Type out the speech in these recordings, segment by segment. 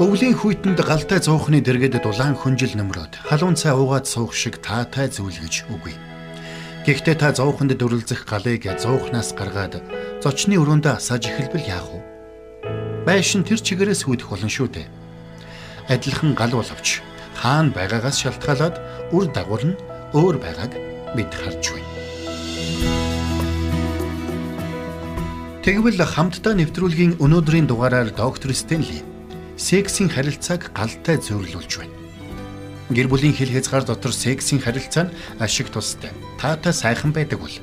Өвлийн хүйтэнд галтай зуухны дэргэд дулаан хүнжил нөмрөөд халуун цай уугаад суух шиг таатай зүйл гэж үгүй. Гэхдээ та зууханд дүрлзэх галыг зуухнаас гаргаад зочны өрөөнд асааж эхэлбэл яах вэ? Байшин тэр чигээрээс хүйдэх болно шүү дээ. Адилхан гал боловч хаана байгаагаас шалтгаалаад үр дагавар нь өөр байгааг бид харж байна. Тэгвэл хамтдаа нэвтрүүлгийн өнөөдрийн дугаараар доктор Стенли сексийн харилцааг галтай зөвлөлж байна. Гэр бүлийн хил хязгаар дотор сексийн харилцаа нь ашиг тустай. Таатай сайхан байдаг бол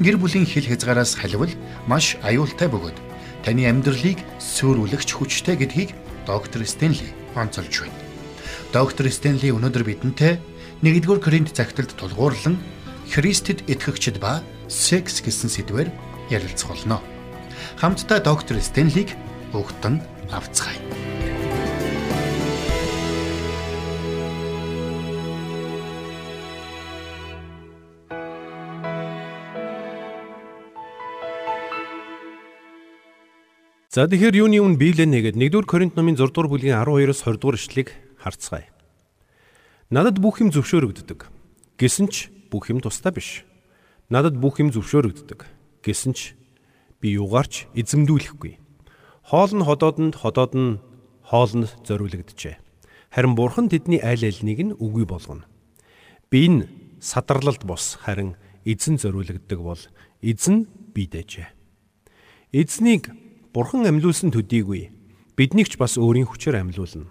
гэр бүлийн хил хязгаараас халивал маш аюултай бөгөөд таны амьдралыг сөөрүүлэгч хүчтэй гэдгийг доктор Стенли онцолж байна. Доктор Стенли өнөөдөр бидэнтэй 1-р Коринт цагталд тулгуурлан Христэд итгэгчд ба секс гэсэн сэдвээр ярилцах болно. Хамтдаа доктор Стенлиг өгтөн авцгаая. За тэгэхээр юуны өмнө Библийг нэгээд 1-р Коринт номын 6 дугаар бүлгийн 12-оос 20 дугаар ишлэгийг харцгаая. Надад бүх юм зөвшөөрөгддөг. Гэсэн ч бүх юм тустай биш. Надад бүх юм зөвшөөрөгддөг. Гэсэн ч би юугаарч эзэмдүүлэхгүй. Хоол нь ходоодонд, ходоод нь хоолнд зориулогджээ. Харин бурхан тэдний аль альнийг нь үгүй болгоно. Би энэ садарлалт бос харин эзэн зориулогддог бол эзэн бидэжээ. Эзнийг Бурхан амьлуулсан төдийгүй биднийг ч бас өөрийн хүчээр амьлуулна.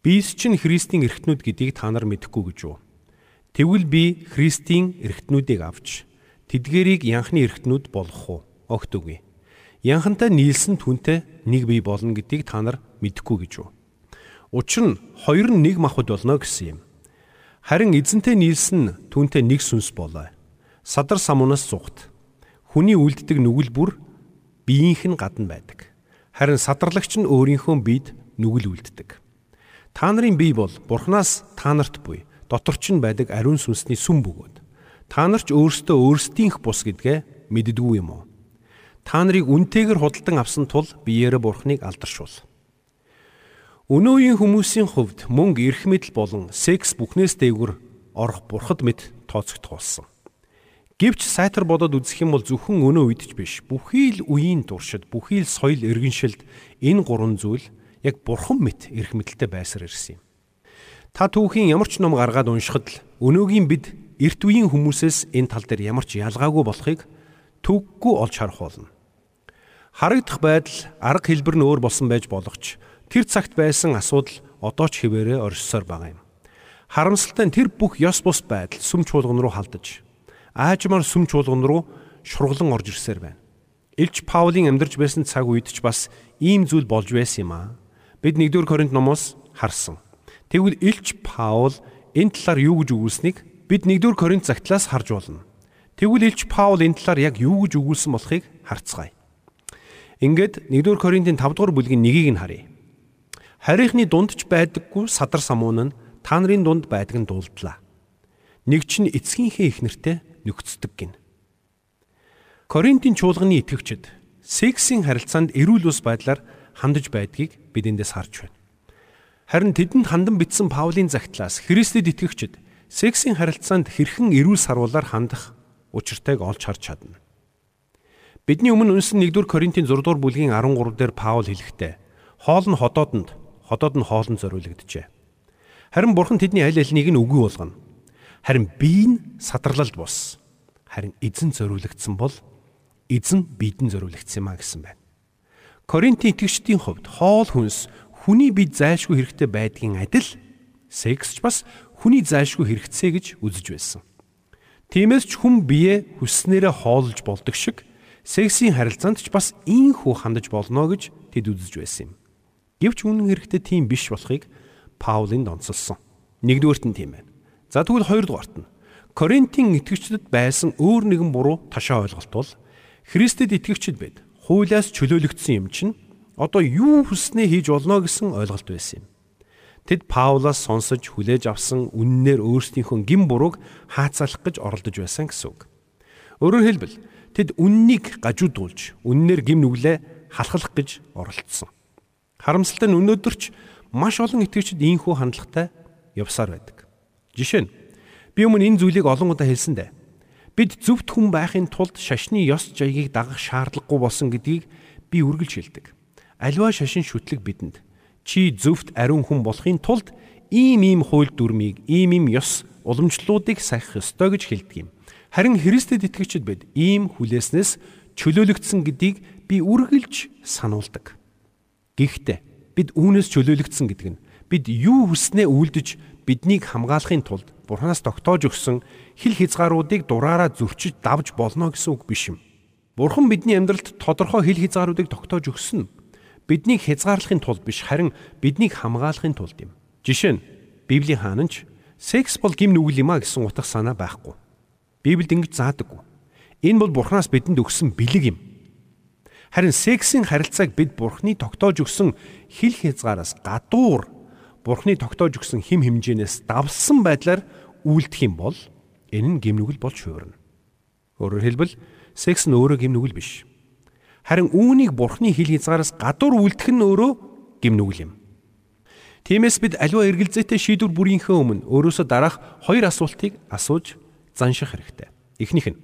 Бис чинь Христийн эргэтнүүд гэдгийг та нар мэдэхгүй гэж юу? Тэгвэл би Христийн эргэтнүүдийг авч тэдгэрийг янхны эргэтнүүд болгох уу? Огт үгүй. Янхантай нийлсэн түнтэй нэг бий болно гэдгийг та нар мэдэхгүй гэж юу? Учир нь хоёр нь нэг махбод болно гэсэн юм. Харин эзэнтэй нийлсэн түнтэй нэг сүнс болоо. Садар самунаас зүгт. Хүний үлддэг нүгэл бүр биеийнх нь гадна байдаг. Харин садарлагч нь өөрийнхөө биед нүгэл үлддэг. Та нарын бие бол Бурханаас та нарт буй доторч нь байдаг ариун сүнсний сүм бөгөөд та нар ч өөрсдөө өөрсдийнх бус гэдгээ мэддэггүй юм уу? Та нарыг үнтэйгэр худалдан авсан тул биеэрээ Бурханыг алдаршуул. Өнөөгийн хүмүүсийн хувьд мөнгө, эрх мэдэл болон секс бүхнээс дээгүр орох бурхад мэд тооцогдох болсон. Гэвч сайтар бодоод үзэх юм бол зөвхөн өнөө үед ч биш. Бүхий л үеийн туршид, бүхий л соёл иргэншилд энэ гурван зүйл яг бурхан мэт эрх мэдэлтэй байсаар ирсэн юм. Та түүхийн ямар ч ном гаргаад уншихад л өнөөгийн бид эрт үеийн хүмүүсээс энэ тал дээр ямар ч ялгаагүй болохыг төггүй олж харах болно. Харагдах байдал арга хэлбэр нь өөр болсон байж болох ч тэр цагт байсан асуудал одоо ч хിവэрэ оршсоор байгаа юм. Харамсалтай нь тэр бүх ёс бус байдал сүм чуулган руу халдаж аажмаар сүм чуулган руу шурглан орж ирсээр байна. Илч Паулийн амьдарч байсан цаг үед ч бас ийм зүйл болж байсан юм аа. Бид 1-р Коринт номоос харсан. Тэгвэл Илч Паул энэ талаар юу гэж өгүүлсэнийг бид 1-р Коринт загтлаас харж болно. Тэгвэл Илч Паул энэ талаар яг юу гэж өгүүлсэн болохыг харцгаая. Ингээд 1-р Коринтын 5-р бүлгийн 1-ийг нь харъя. Харийнхны дунд ч байдаггүй садар самуун нь та нарын дунд байдаг нь дуулдлаа. Нэг чинь эцгийнхээ их нэртэй нөхцдөг гин. Коринтын чуулганы итгэгчид сексийн харилцаанд эрүүл ус байдлаар хандаж байдгийг бид эндээс харж байна. Харин тэдэнд хандан битсэн Паулийн загтлаас Христэд итгэгчид сексийн харилцаанд хэрхэн эрүүл саруулаар хандах учиртайг олж харж чадна. Бидний өмнө үнсэн 1-р Коринтын 6-р бүлгийн 13 дээр Паул хэлэхдээ хоол нь ходоодонд, ходоод нь хоолнд зориулогджээ. Харин бурхан тэдний аль альнийг нь үгүй болгоно. Харин бие нь садарлалд бус. Харин эзэн зориулагдсан бол эзэн биедэн зориулагдсан юмаа гэсэн байна. Коринтын итгэгчдийн хувьд хоол хүнс хүний бие зайлшгүй хэрэгтэй байдгийн адил секс ч бас хүний зайлшгүй хэрэгцээ гэж үзэж байсан. Тиймээс ч хүн бие хүснээрээ хоолж болдог шиг сексийн харилцаанд ч бас ийхүү хандаж болно гэж тэд үзэж байсан юм. Гэвч үнэн хэрэгтээ тийм биш болохыг Паулын донцолсон. Нэгдүгээрт нь тийм байна. За тэгвэл хоёрдугаарт нь Коринтын итгэгчдэд байсан өөр нэгэн буруу ташаа ойлголт бол Христэд итгэгчд бид хуулиас чөлөөлөгдсөн юм чинь одоо юу хүснээ хийж болно гэсэн ойлголт байсан юм. Тэд Паулаас сонсож хүлээж авсан үннээр өөрсдийнхөө гин бурууг хаацалах гэж оролдож байсан гэсэн үг. Өөрөөр хэлбэл тэд үннийг гажуудуулж үннээр гим нүглээ халахлах гэж оролдсон. Харамсалтай нь өнөөдөр ч маш олон итгэгчид ийхүү хандлагатай явсаар байдаг. Жишээ нь би өмнө энэ зүйлийг олон удаа хэлсэндээ бид зөвхт хүн байхын тулд шашны ёс жаягийг дагах шаардлагагүй болсон гэдгийг би үргэлж хэлдэг. Аливаа шашин шүтлэг бидэнд чи зөвхт ариун хүн болохын тулд ийм ийм хууль дүрмийг, ийм ийм ёс уламжлалуудыг сахих ёстой гэж хэлдэг юм. Харин Христэд итгэгчид бид ийм хүлээснээс чөлөөлөгдсөн гэдгийг би үргэлж сануулдаг. Гэхдээ бид үүнээс чөлөөлөгдсөн гэдэг нь бид юу хүснээ үйлдэж биднийг хамгаалахын тулд Бурханаас тогтоож өгсөн хил хязгааруудыг дураараа зөрчиж давж болно гэсэн үг биш юм. Бурхан бидний амьдралд тодорхой хил хязгааруудыг тогтоож өгсөн нь биднийг хязгаарлахын тулд биш харин биднийг хамгаалахын тулд юм. Жишээ нь Библийн хаанч секс бол гим нүгэл юм а гэсэн утга санаа байхгүй. Библиэд ингэж заадаггүй. Энэ бол Бурханаас бидэнд өгсөн бэлэг юм. Харин сексийн харилцааг бид Бурхны тогтоож өгсөн хил хязгаараас гадуур Бурхны тогтоож өгсөн хим хэмжээнээс давсан байдлаар үйлдэх юм бол энэ нь гимнүгэл болж хуурна. Өөрөөр хэлбэл секс нь өөрөө гимнүгэл биш. Харин үүнийг Бурхны хил хязгаараас гадуур үйлдэх нь өөрөө гимнүгэл юм. Тиймээс бид аливаа эргэлзээтэй шийдвэр бүрийнхээ өмнө өөрөөсөө дараах хоёр асуултыг асууж занших хэрэгтэй. Эхнийх нь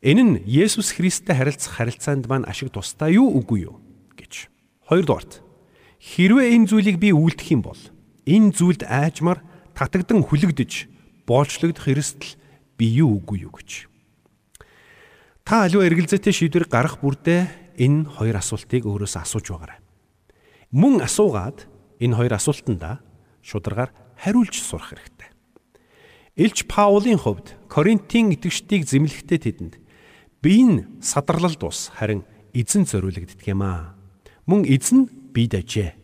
энэ нь Есүс Христтэй харилцах харилцаанд маань ашиг тустай юу үгүй юу гэж. Хоёрдугаарт хэрвээ энэ зүйлийг би үйлдэх юм бол энэ зүйлд айжмар татагдан хүлэгдэж боолчлогдох эрсдэл би юу үгүй юу гэж. Та аливаа эргэлзээтэй шийдвэр гарах бүрдээ энэ хоёр асуултыг өөрөөсөө асууж байгаарай. Мөн асуугаад энэ хоёр асуултанда шударгаар хариулж сурах хэрэгтэй. Илч Паулийн хувьд Коринтын итгэжтийг зэмлэхдээ тэдэнд би энэ садарлалд ус харин эзэн зориулагддаг юм аа. Мөн эзэн бие дажээ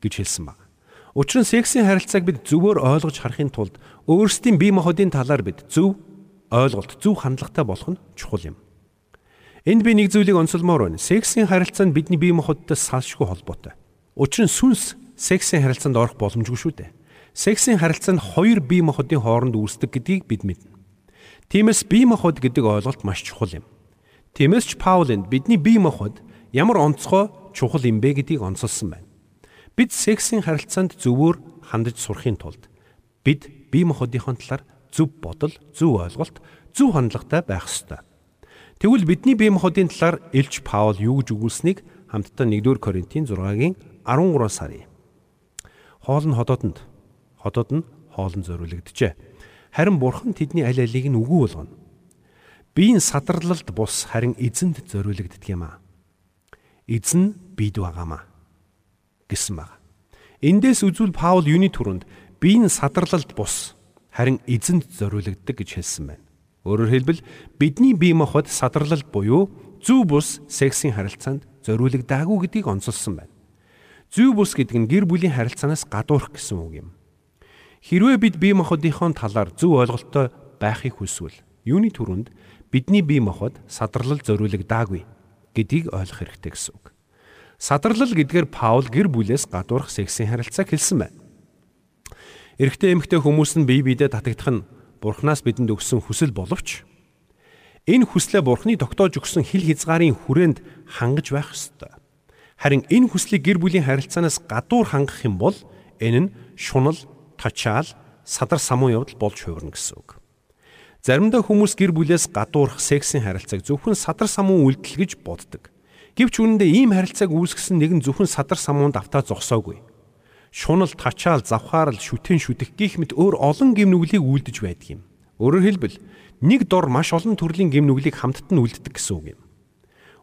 гэж хэлсэн баг. Учир нь сексийн харилцааг бид зөвөр ойлгож харахын тулд өөрсдийн бие махбодын талаар бид зөв ойлголт, зөв хандлагатай болох нь чухал юм. Энд би нэг зүйлийг онцолмоор байна. Сексийн харилцаа нь бидний бие махбодтой салшгүй холбоотой. Учир нь сүнс сексийн харилцаанд орох боломжгүй шүү дээ сексийн харилцаа нь хоёр бие махбодын хооронд үүсдэг гэдгийг бид мэднэ. Тиймээс бие махбод гэдэг ойлголт маш чухал юм. Тиймээс ч Паул энд бидний бие махбод ямар онцгой чухал юм бэ гэдгийг онцолсон байна. Бид сексийн харилцаанд зөвөр хандаж сурахын тулд бид бие махбодынхон талаар зөв бодол, зөв ойлголт, зөв хандлагатай байх ёстой. Тэгвэл бидний бие махбодын талаар Илч Паул юу гэж өгүүлсэнийг хамтдаа 1-р Коринтын 6-гийн 13-аас харъя. Хоол нь ходоодонд хотод нь хоолн зориулэгджээ. Харин бурхан тэдний аль алийг нь үгүй болгоно. Биеийн садарлалд бус харин эзэнд зориулагддаг юм аа. Эзэн бид байгаамаа гэсэн баг. Эндээс үзвэл Паул юуны түрүүнд биеийн садарлалд бус харин эзэнд зориулагддаг гэж хэлсэн байна. Өөрөөр хэлбэл бидний бие махбод садарлалд буюу зөв бус сексийн харилцаанд зориулагдаагүй гэдгийг онцолсон байна. Зөв бус гэдэг нь гэр бүлийн харилцаанаас гадуурх гэсэн үг юм. Хэрвээ бид бие махбодынхон талаар зөв ойлголттой байхыг хүсвэл юуны түрүүнд бидний бие махбод садарлал зориулагдаагүй гэдгийг ойлгох хэрэгтэй гэсэн үг. Садарлал гэдгээр Паул гэр бүлээс гадуурх сексийн харилцааг хэлсэн байна. Эрэгтэй эмэгтэй хүмүүс нь бие биедээ татагдах нь Бурханаас бидэнд өгсөн хүсэл боловч энэ хүслээ Бурханы тогтоож өгсөн хил хязгаарын хүрээнд хангаж байх ёстой. Харин энэ хүслийг гэр бүлийн харилцаанаас гадуур хангах юм бол энэ нь шунал тачаал садар самуу явдал болж хувирна гэсэн үг. Заримдаа хүмүүс гэр бүлээс гадуурх сексийн харилцааг зөвхөн садар самуу үйлдэл гэж боддог. Гэвч үүндээ ийм харилцааг үүсгэсэн нэгэн зөвхөн садар самуунд автаа зогсоогүй. Шунал, тачаал, завхаарл, шүтэн шүтэх гих мэт өөр олон гимнүглийг үйлдэж байдаг юм. Өөрөөр хэлбэл нэг дор маш олон төрлийн гимнүглийг хамтд нь үлддэг гэсэн үг юм.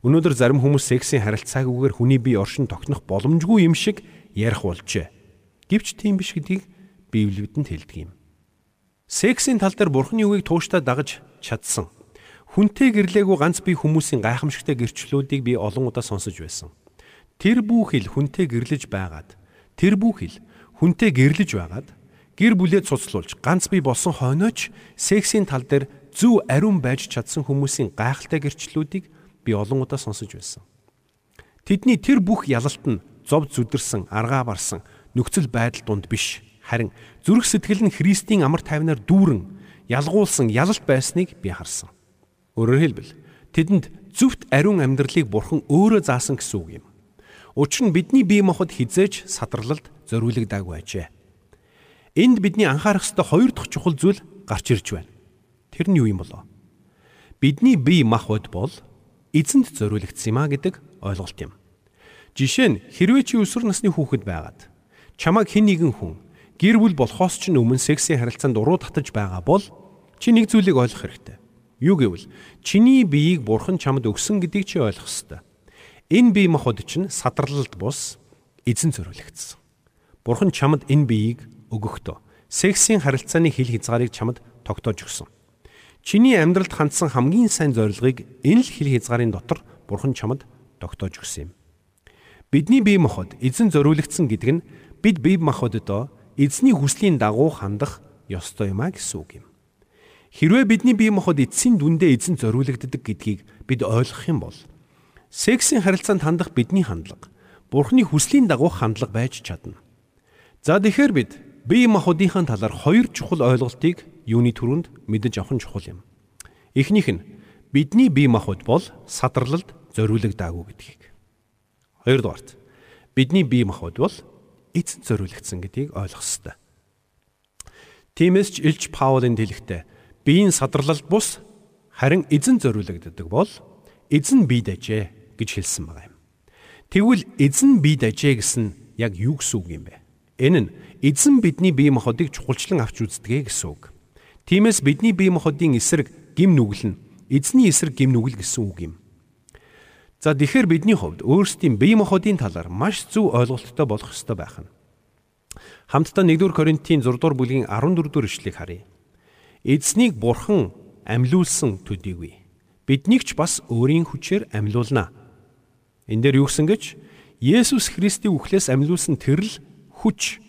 Өнөөдөр зарим хүмүүс сексийн харилцаагүйгээр хүний бие оршин тогтнох боломжгүй юм шиг ярих болжээ. Гэвч тийм биш гэдгийг Библи бидэнд хэлдэг юм. Сексийн тал дээр Бурхны үгийг тууштай дагаж чадсан. Хүнтэй гэрлээгүй ганц бие хүмүүсийн гайхамшигтай гэрчлэлүүдийг би олон удаа сонсож байсан. Тэр бүхэл хүнтэй гэрлэж байгаад тэр бүхэл хүнтэй гэрлэж байгаад гэр бүлээ цуцлуулж ганц бие болсон хойноч сексийн тал дээр зөв ариун байж чадсан хүмүүсийн гайхалтай гэрчлэлүүдийг би олон удаа сонсож байсан. Тэдний тэр бүх ялалт нь зов зүдэрсэн, аргаа барсан нөхцөл байдал донд биш Харин зүрх сэтгэл нь Христийн амар тайвнаар дүүрэн ялгуулсан ялалт байсныг би харсан. Өөрөөр хэлбэл тэдэнд зөвхт ариун амьдралыг бурхан өөрөө заасан гэсэн үг юм. Учир нь бидний бие махбод хизээж садралд зориулагдаагүй ажээ. Энд бидний анхаарах ёстой хоёр дахь чухал зүйл гарч ирж байна. Тэр нь юу юм болоо? Бидний бие махбод бол эзэнд зориулагдсан юм а гэдэг ойлголт юм. Жишээ нь хэрвээ чи өсвөр насны хүүхэд байгаад чамайг хэн нэгэн хүн гэр бүл болохоос ч өмнө сексийн харилцаанд уруу татаж байгаа бол чи нэг зүйлийг ойлгох хэрэгтэй. Юу гэвэл чиний биеийг бурхан чамд өгсөн гэдгийг чи ойлгох ёстой. Энэ бие махбод чинь садралд бус эзэн зориулагдсан. Бурхан чамд энэ биеийг өгөхдөө сексийн харилцааны хил хязгаарыг чамд тогтоож өгсөн. Чиний амьдралд хандсан хамгийн сайн зорилгыг энэ л хил хязгаарын дотор Бурхан чамд тогтоож өгсөн юм. Бидний бие махбод эзэн зориулагдсан гэдэг нь бид бие махбоддоо эзний хүслийн дагуу хандах ёстой юм а гэсэн үг юм. Хэрвээ бидний бие махбод эцсийн дүндээ эзэн зориулагддаг гэдгийг бид ойлгох юм бол сексийн харилцаанд хандах бидний хандлага Бурхны хүслийн дагуу хандлага байж чадна. За тэгэхээр бид бие махбодынхаа талаар хоёр чухал ойлголтыг юуны төрөнд мэдэж авах нь чухал юм. Эхнийх нь бидний бие махбод бол садарлалд зориулагдаагүй гэдгийг. Хоёрдугаарт бидний бие махбод бол эзэн зориулагдсан гэдгийг ойлгох ёстой. Тиймээс ч Илж Паулын хэлэхдээ биеийн садарлалд бус харин эзэн зориулагддаг бол эзэн бие дажээ гэж хэлсэн байгаа юм. Тэгвэл эзэн бие дажээ гэсэн яг юу гэсэн үг юм бэ? Энэ нь эзэн бидний бие махбодыг чухалчлан авч үздэг гэсэн үг. Тиймээс бидний бие махбодын эсрэг гим нүгэл нь эзний эсрэг гим нүгэл гэсэн үг юм. За тэгэхээр бидний хувьд өөрсдийн бие махбодын талаар маш зөв ойлголттой болох ёстой байх нь. Хамтдаа 1-р Коринтын 6-р бүлгийн 14-р ишлэгийг харъя. Эзнийг бурхан амьлуулсан төдийгүй биднийг ч бас өөрийн хүчээр амьлуулна. Энд дээр юу гэсэн гэж Есүс Христийн үхлээс амьлуулсан тэрл хүч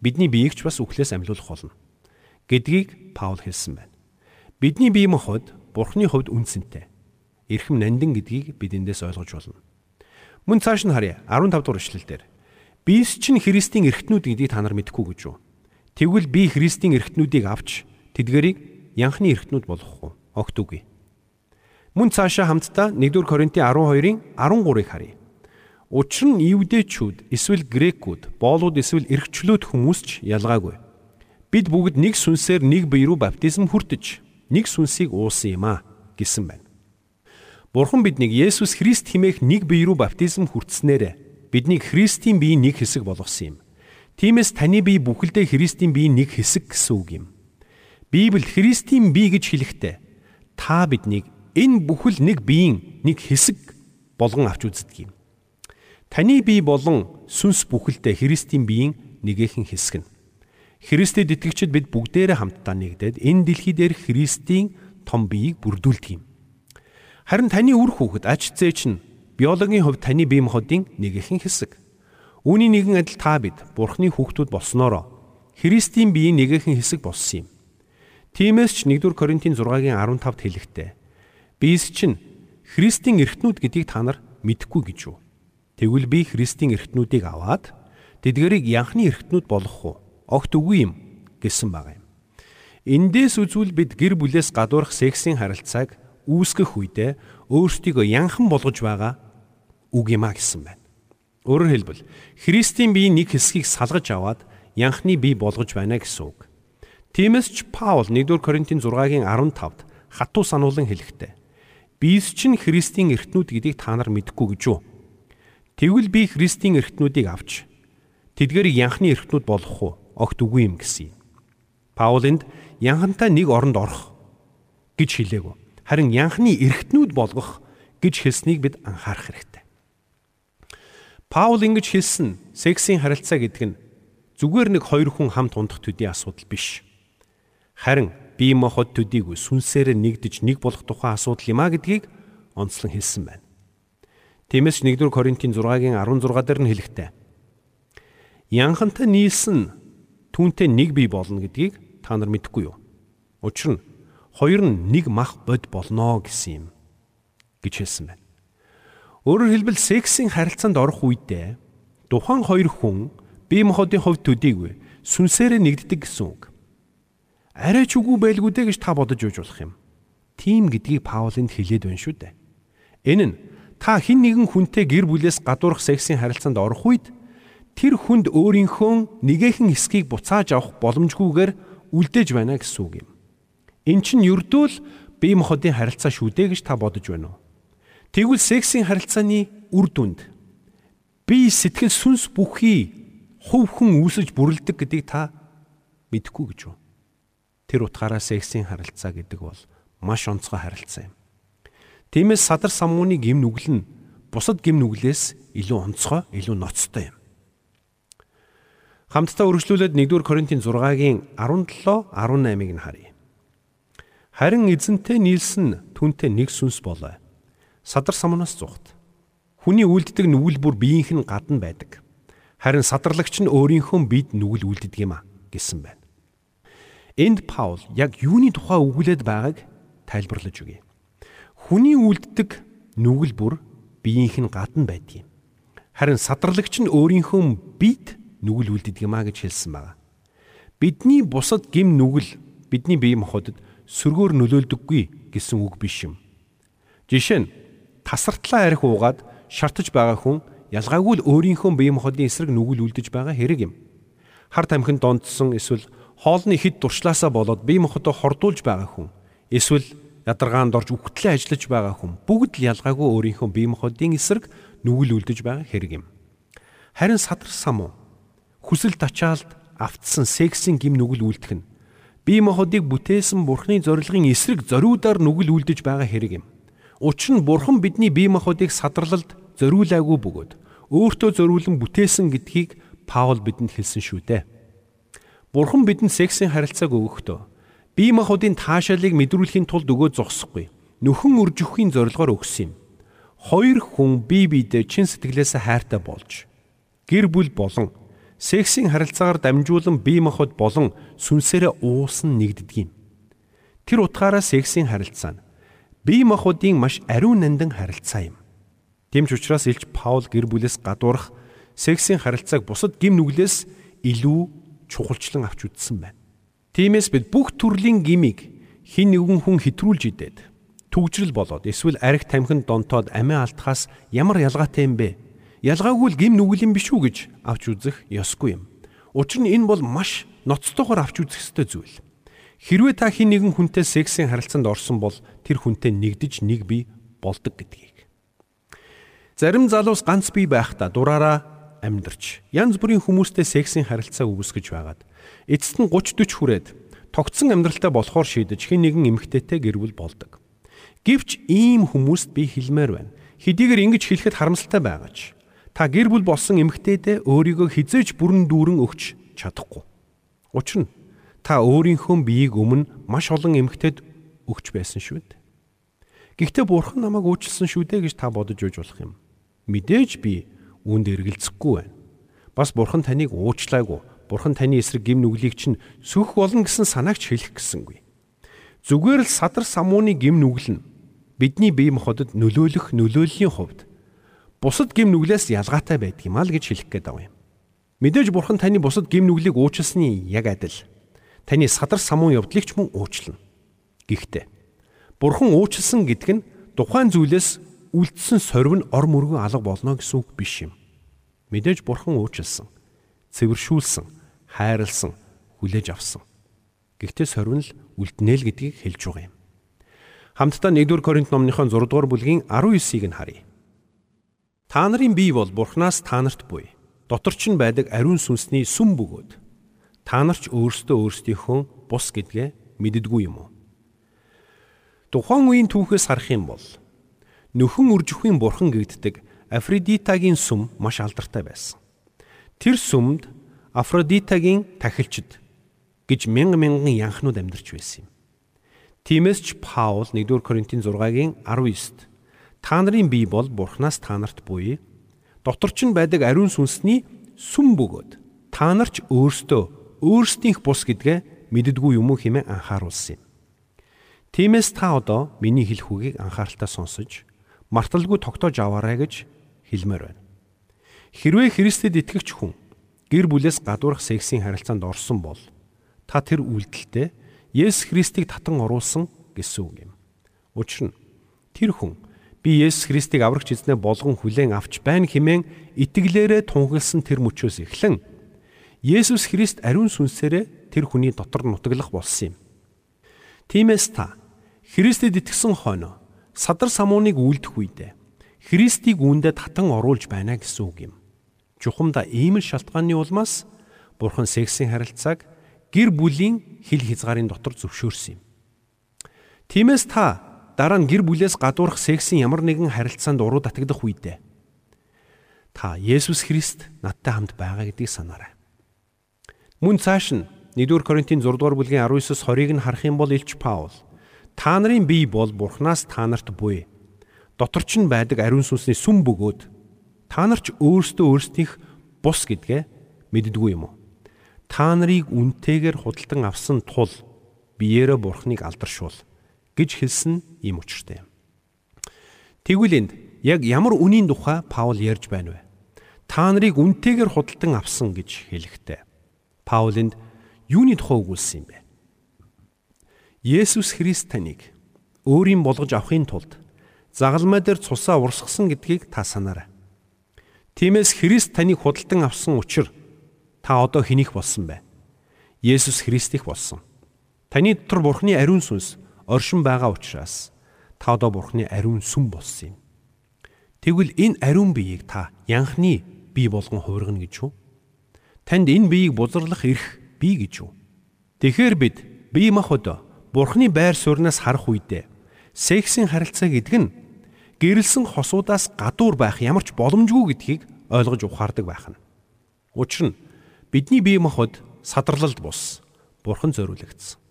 бидний биеийг ч бас үхлээс амьлуулах болно гэдгийг Паул хэлсэн байна. Бидний бие махбод Бурхны хувьд үнцэнтэй. Ирхэм нандин гэдгийг бид эндээс ойлгож болно. Мөн цааш нь харъя 15 дугаар ишлэл дээр. Биес чинь Христийн эргэтнүүд гэдгийг та нар мэдэхгүй гэж юу? Тэгвэл би Христийн эргэтнүүдийг авч тэдгэрийг янхны эргэтнүүд болгох уу? Огт үгүй. Мөн цаашаа хамтдаа 1-р Коринтын 12-ын 13-ыг харъя. Учир нь евдээчүүд эсвэл грекүүд, боолууд эсвэл эргчлөөд хүмүүс ч ялгаагүй. Бид бүгд нэг сүнсээр нэг бие рүү баптизм хүртэж, нэг сүнсийг уусан юм а гэсэн байна. Бурхан биднийг Есүс Христ химээх нэг бие рүү баптизм хүртснээр биднийг Христийн биеийн нэг хэсэг болгосон юм. Тиймээс таны бие бүхэлдээ Христийн биеийн нэг хэсэг гэсэн үг юм. Библи Христийн бие гэж хэлэхдээ та биднийг энэ бүхэл нэг биеийн нэг хэсэг болгон авч үздэг юм. Таны бие болон сүнс бүхэлдээ Христийн биеийн нэгэн хэсэг нь. Христэд итгэгчид бид бүгдээрээ хамтдаа нэгдээд энэ дэлхий дээр Христийн том биеийг бүрдүүлдэг юм. Харин таны үр хүүхэд зээч нь биологийн хувьд таны бие махбодын нэгэн хэсэг. Үүний нэгэн адил та бид Бурхны хүүхдүүд болсноороо Христийн биеийн нэгэн хэсэг болсон юм. Тиймээс ч 1-р Коринтын 6-гийн 15-д хэлэхдээ биес чинь Христийн эргэтнүүд гэдгийг та нар мэдэхгүй гэж юу? Тэгвэл би Христийн эргэтнүүдийг аваад тэдгэрийг янхны эргэтнүүд болгох уу? Огт үгүй юм гэсэн байгаа юм. Эндээс үзвэл бид гэр бүлээс гадуурх сексийн харилцааг үүсгэх үедээ өөрсдийгөө янхан болгож байгаа үг юм а гэсэн байна. Өөрөөр хэлбэл Христийн биеийн нэг хэсгийг салгаж аваад янхны бие болгож байна гэсэн үг. Тиймээс ч Паул 1-р Коринтын 6-гийн 15-д хатуу сануулan хэлэхдээ Биес чинь Христийн эртнүүд гэдгийг та нар мэдэхгүй гэж юу? Тэгвэл би Христийн эргэтнүүдийг авч тэдгэрийг янхны эргэтнүүд болгох уу? Огт үгүй юм гэсэн юм. Паулинд янхантай нэг оронд орох гэж хэлээгүү. Харин янхны эргэтнүүд болгох гэж хэлснийг бид анхаарах хэрэгтэй. Паул ингэж хэлсэн сексийн харилцаа гэдэг нь зүгээр нэг хоёр хүн хамт ундах төдий асуудал биш. Харин бие махбод төдийгүй сүнсээрээ нэгдэж нэг болох тухайн асуудал юм а гэдгийг онцлон хэлсэн байна. Тиймээс 1-р Коринтын 6-гийн 16 дээр нь хэлэхдээ Янхантай нийлсэн түүнтэй нэг бие болно гэдгийг та нар мэдэхгүй юу? Учир нь хоёр нь нэг мах бод болно гэсэн юм гэж хэлсэн байна. Өөрөөр хэлбэл сексийн харилцаанд орох үедээ тухайн хоёр хүн бие махбодын хувьд төдийгүй сүнсээрээ нэгддэг гэсэн үг. Арай ч үгүй байлгүй дээ гэж та бодож үйж болох юм. Тим гэдгийг Паулынд хэлээд байна шүү дээ. Энэ нь та хэн нэгэн хүнтэй гэр бүлээс гадуурх сексийн харилцаанд орох үед тэр хүнд өөрийнхөө нэгэн эсхийг буцааж авах боломжгүйгээр үлдээж байна гэсэн үг юм. Эн чинь ердөө л бие махбодын харилцаа шүү дээ гэж та бодож байна уу? Тэгвэл сексийн харилцааны үр дүнд бие сэтгэл сүнс бүхий хувхэн үүсэж бүрлдэг гэдгийг та мэдэхгүй гэж юу? Тэр утгаараа сексийн харилцаа гэдэг бол маш онцгой харилцаа юм. Тиймээс садар самууны гим нүгэл нь бусад гим нүглээс илүү онцгой, илүү ноцтой юм. Хамтдаа үргэлжлүүлээд 1-р Коринтын 6-гийн 17, 18-ыг нь харъя. Харин эзэнтэй нийлсэн түнтэй нэг сүнс болоо. Садар самнаас зүгт. Хүний үлддэг нүгэл бүр биеийнх нь гадна байдаг. Харин садарлагч нь өөрийнхөө бид нүгэл үлддэг юм а гэсэн байна. Энд Паул яг юуны тухай өгүүлээд байгааг тайлбарлаж өгье. Хүний үлддэг нүгэл бүр биеийнх нь гадна байдаг юм. Харин садарлагч нь өөрийнхөө бид нүгэл үлддэг юмаа гэж хэлсэн байна. Бидний бусад гим нүгэл бидний бие махбодод сөргөөр нөлөөлдөггүй гэсэн үг биш юм. Жишээ нь тасартлаа арх уугаад шартаж байгаа хүн ялгаагүй л өөрийнхөө бие махбодын эсрэг нүгэл үлдэж байгаа хэрэг юм. Хар тамхинд донтсон эсвэл хоолны хэд дуршлаасаа болоод бие махбодоо хордуулж байгаа хүн эсвэл ядаргаанд орж үхтлээ ажиллаж байгаа хүн бүгд л ялгаагүй өөрийнхөө бие махбодын эсрэг нүгэл үлдэж байгаа хэрэг юм. Харин садар самуу хүсэл тачаалд автсан сексийн гим нүгэл үлдэх нь бие махбодыг бүтээсэн бурхны зорилгын эсрэг зориудаар нүгэл үлдэж байгаа хэрэг юм. Учир нь бурхан бидний бие махбодыг садарлалд зориулаагүй бөгөөд өөртөө зориулан бүтээсэн гэдгийг Паул бидэнд хэлсэн шүү дээ. Бурхан бидэнд сексийн харилцааг өгөхдөө бие махбодын таашаалыг мэдрүүлэхийн тулд өгөө зогсохгүй. Нөхөн үржихийн зорилгоор өгсөн юм. Хоёр хүн бие биедээ чин сэтгэлээсээ хайртай болж гэр бүл болон сексийн харилцаагаар дамжуулан бие махбод болон сүнсээрээ уусан нэгддэг юм. Тэр утгаараа сексийн харилцаа нь бие махбодын маш ариун нандин харилцаа юм. Тэмч учраас Илч Паул гэр бүлээс гадуурх сексийн харилцааг бусад гим нүглээс илүү чухалчлан авч үзсэн байна. Тиймээс бид бүх төрлийн гимиг хин нэгэн хүн хэтрүүлж идээд түгжрэл болоод эсвэл арх тамхинд донтоод амиа алдхаас ямар ялгаатай юм бэ? Ялгаагүй л гим нүгэл юм биш үү гэж авч үзэх ёсгүй юм. Учир нь энэ бол маш ноцтойгоор авч үзэх ёстой зүйл. Хэрвээ та хэн нэгэн хүнтэй сексийн харилцаанд орсон бол тэр хүнтэй нэгдэж нэг бие болдог гэдгийг. Зарим залуус ганц бие байхдаа дураараа амьдарч янз бүрийн хүмүүстэй сексийн харилцаа үүсгэж байгаад эцэст нь 30 40 хүрээд тогтсон амьдралтай болохоор шийдэж хэн нэгэн эмэгтэйтэй гэрвэл болдог. Гэвч ийм хүмүүст би хэлмээр байна. Хэдийгээр ингэж хэлэхэд харамсалтай байгаач. Та гэр бүл болсон эмэгтэйдээ өөрийгөө хизээж бүрэн дүүрэн өгч чадахгүй. Учир нь та өөрийнхөө биеийг өмнө маш олон эмэгтэйд өгч байсан шүү дээ. Гэхдээ бурхан намайг уучлсан шүү дээ гэж та бодож үйж болох юм. Мэдээж би үүнд эргэлзэхгүй байна. Бас бурхан таныг уучлаагүй. Бурхан таны эсрэг гим нүглийг чинь сүх болно гэсэн санаагч хэлэх гисэнгүй. Зүгээр л садар самууны гим нүгэл нь бидний бие махбодод нөлөөлөх нөлөөллийн хувьд бусад гим нүглээс ялгаатай байдаг юм аа л гэж хэлэх гээд байгаа юм. Мэдээж бурхан таны бусад гим нүглийг уучлсны яг адил таны садар самуун явдлыг ч мөн уучлна. Гэхдээ бурхан уучлсан гэдг нь тухайн зүйлээс үлдсэн сорив нь ор мөргөн алга болно гэсэн үг биш юм. Мэдээж бурхан уучлсан, цэвэршүүлсэн, хайрлсан, хүлээж авсан. Гэхдээ сорив нь л үлднэ л гэдгийг хэлж байгаа юм. Хамтдаа 1-р Коринт номныхон 6 дугаар бүлгийн 19-ийг нь харъя. Та нарын бие бол Бурханаас та нарт буй. Дотор ч нь байдаг ариун сүнсний сүм бөгөөд та нар ч өөрсдөө өөрсдийнхөө бус гэдгээ мэддэггүй юм уу? Тухайн үеийн түүхээс харах юм бол нөхөн үржихийн бурхан гэгддэг Афродитагийн сүм маш алдартай байсан. Тэр сүмд Афродитагийн тахилчид гэж мянган мянган янхнууд амьдарч байсан юм. Тиймээс ч Паул 1-р Коринтын 6-гийн 19-т Та нарын бие бол Бурханаас та нарт буй. Дотор ч байдаг ариун сүнсний сүм бөгөөд та нар ч өөрсдөө өөрсдийнх бус гэдгээ мэддэггүй юм уу хэмээн анхааруулсан юм. Тиймээс та одоо миний хэлэх үгийг анхааралтай сонсож марталгүй тогтоож аваарай гэж хэлмээр байна. Хэрвээ Христэд итгэгч хүн гэр бүлээс гадуурх сексийн харилцаанд орсон бол та тэр үйлдэлтэй Есүс Христийг татан оруулсан гэсэн үг юм. Учир нь тэр хүн Би Есүс Христийг аврагч эзнээ болгон хүлээн авч байна хэмээн итгэлээрээ тунхагласан тэр мөчөөс эхлэн Есүс Христ ариун сүнсээрээ тэр хүний дотор нутаглах болсон юм. Тиймээс та Христэд итгэсэн хойно садар самууныг үлдэх үедээ Христийг үүндээ татан оруулж байна гэсэн үг юм. Чухамда ийм л шалтгааны улмаас Бурхан сексийн харилцааг гэр бүлийн хил хязгаарын дотор зөвшөөрсөн юм. Тиймээс та дараа нь гэр бүлээс гадуурх сексийн ямар нэгэн харилцаанд уруу татагдах үедээ та Есүс Христ надтай хамт байгаа гэдгийг санаарай. Мөн цааш нь 1-р Коринтын 6-р бүлгийн 19-с 20-ыг нь харах юм бол Илч Паул та нарын бие бол Бурханаас та нарт буй. Доторч нь байдаг ариун сүнсний сүм бөгөөд та нар ч өөрсдөө өөрсдийнх бус гэдгээ мэддгүй юм уу? Та нарыг үнтэйгээр худалдан авсан тул биеэрээ Бурханыг алдаршуул гэж хэлсэн ийм учиртай юм. Тэгвэл энд яг ямар үнийн тухай Паул ярьж байна вэ? Та нарыг үнтэйгээр худалдан авсан гэж хэлэхдээ Паул энд юуны тухай өгүүлсэн юм бэ? Есүс Христ таныг өөрийн болгож авахын тулд загалмай дээр цусаа урсгасан гэдгийг та санаарай. Тиймээс Христ таныг худалдан авсан учраас та одоо хэнийх болсон бэ? Есүс Христих болсон. Таны дотор Бурхны ариун сүнс оршин байгаа учраас та одоо Бурхны ариун сүм болсон юм. Тэгвэл энэ ариун биеийг та янхны бие болгон хувиргана гэж үү? Танд энэ биеийг бузарлах эрх бий гэж үү? Тэгэхээр бид бие махбод Бурхны байр сууриас харах үедээ сексийн харилцаа гэдэг нь гэрэлсэн хосуудаас гадуур байх ямар ч боломжгүй гэдгийг ойлгож ухаардаг байх нь. Учир нь бидний бие махбод садарлалд бус Бурхан зориулагдсан.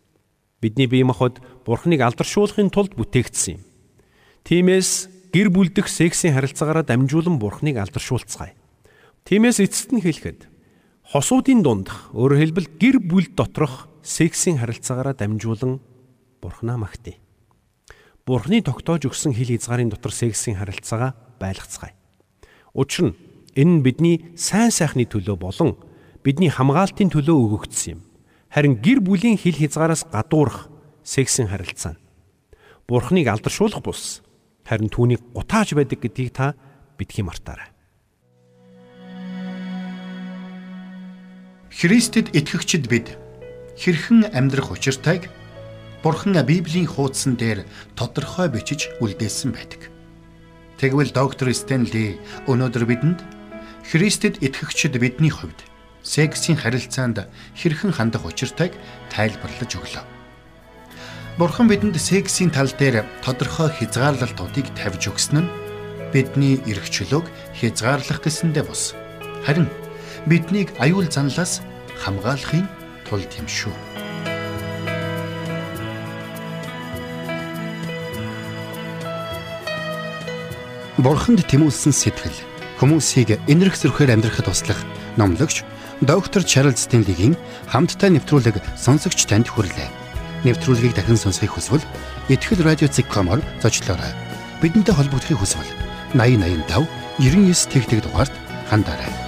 Бидний бие махбод Бурхныг алдаршуулахын тулд бүтээгдсэн юм. Тиймээс гэр бүлдэх сексийн харилцаагаараа дамжуулан Бурхныг алдаршуулцгаая. Тиймээс эцэст нь хэлэхэд хосуудын дундх өөрөөр хэлбэл гэр бүл доторх сексийн харилцаагаараа дамжуулан Бурхнаа магтъя. Бурхны тогтоож өгсөн хил хязгаарын дотор сексийн харилцаагаа байлгацгаая. Учир нь энэ нь бидний сайн сайхны төлөө болон бидний хамгаалтын төлөө өгөгдсөн юм. Харин гэр бүлийн хил хязгаараас гадуурх сексийн харилцаа нь Бурхныг алдаршуулах бус харин түүнийг гутааж байдаг гэдгийг та битгий мартаарай. Христэд итгэгчид бид хэрхэн амьдрах учиртайг Бурхан Библийн хуудсан дээр тодорхой бичиж үлдээсэн байдаг. Тэгвэл доктор Стенли өнөөдөр бидэнд Христэд итгэгчид бидний хувьд сексийн харилцаанд хэрхэн хандах учиртайг тайлбарлаж өглөө. Бурхан бидэнд сексийн тал дээр тодорхой хязгаарлалтуудыг тавьж өгсөн нь бидний эрх чөлөөг хязгаарлах гэсэндээ бус. Харин биднийг аюул занлаас хамгаалахын тулд юм шүү. Бурханд тэмүүлсэн сэтгэл хүмүүсийг энэрх зөрхөөр амьдрахад туслах номлогч доктор Чарлз Стенлигийн хамттай нэвтрүүлэг сонсогч танд хүрэлээ. Нэвтрүүлгийг дахин сонсохыг хүсвэл ихтгэл радиоцик.com-оор зочлоорой. Бидэнтэй холбогдохыг хүсвэл 8085 99 тэгтэг дугаард хандаарай.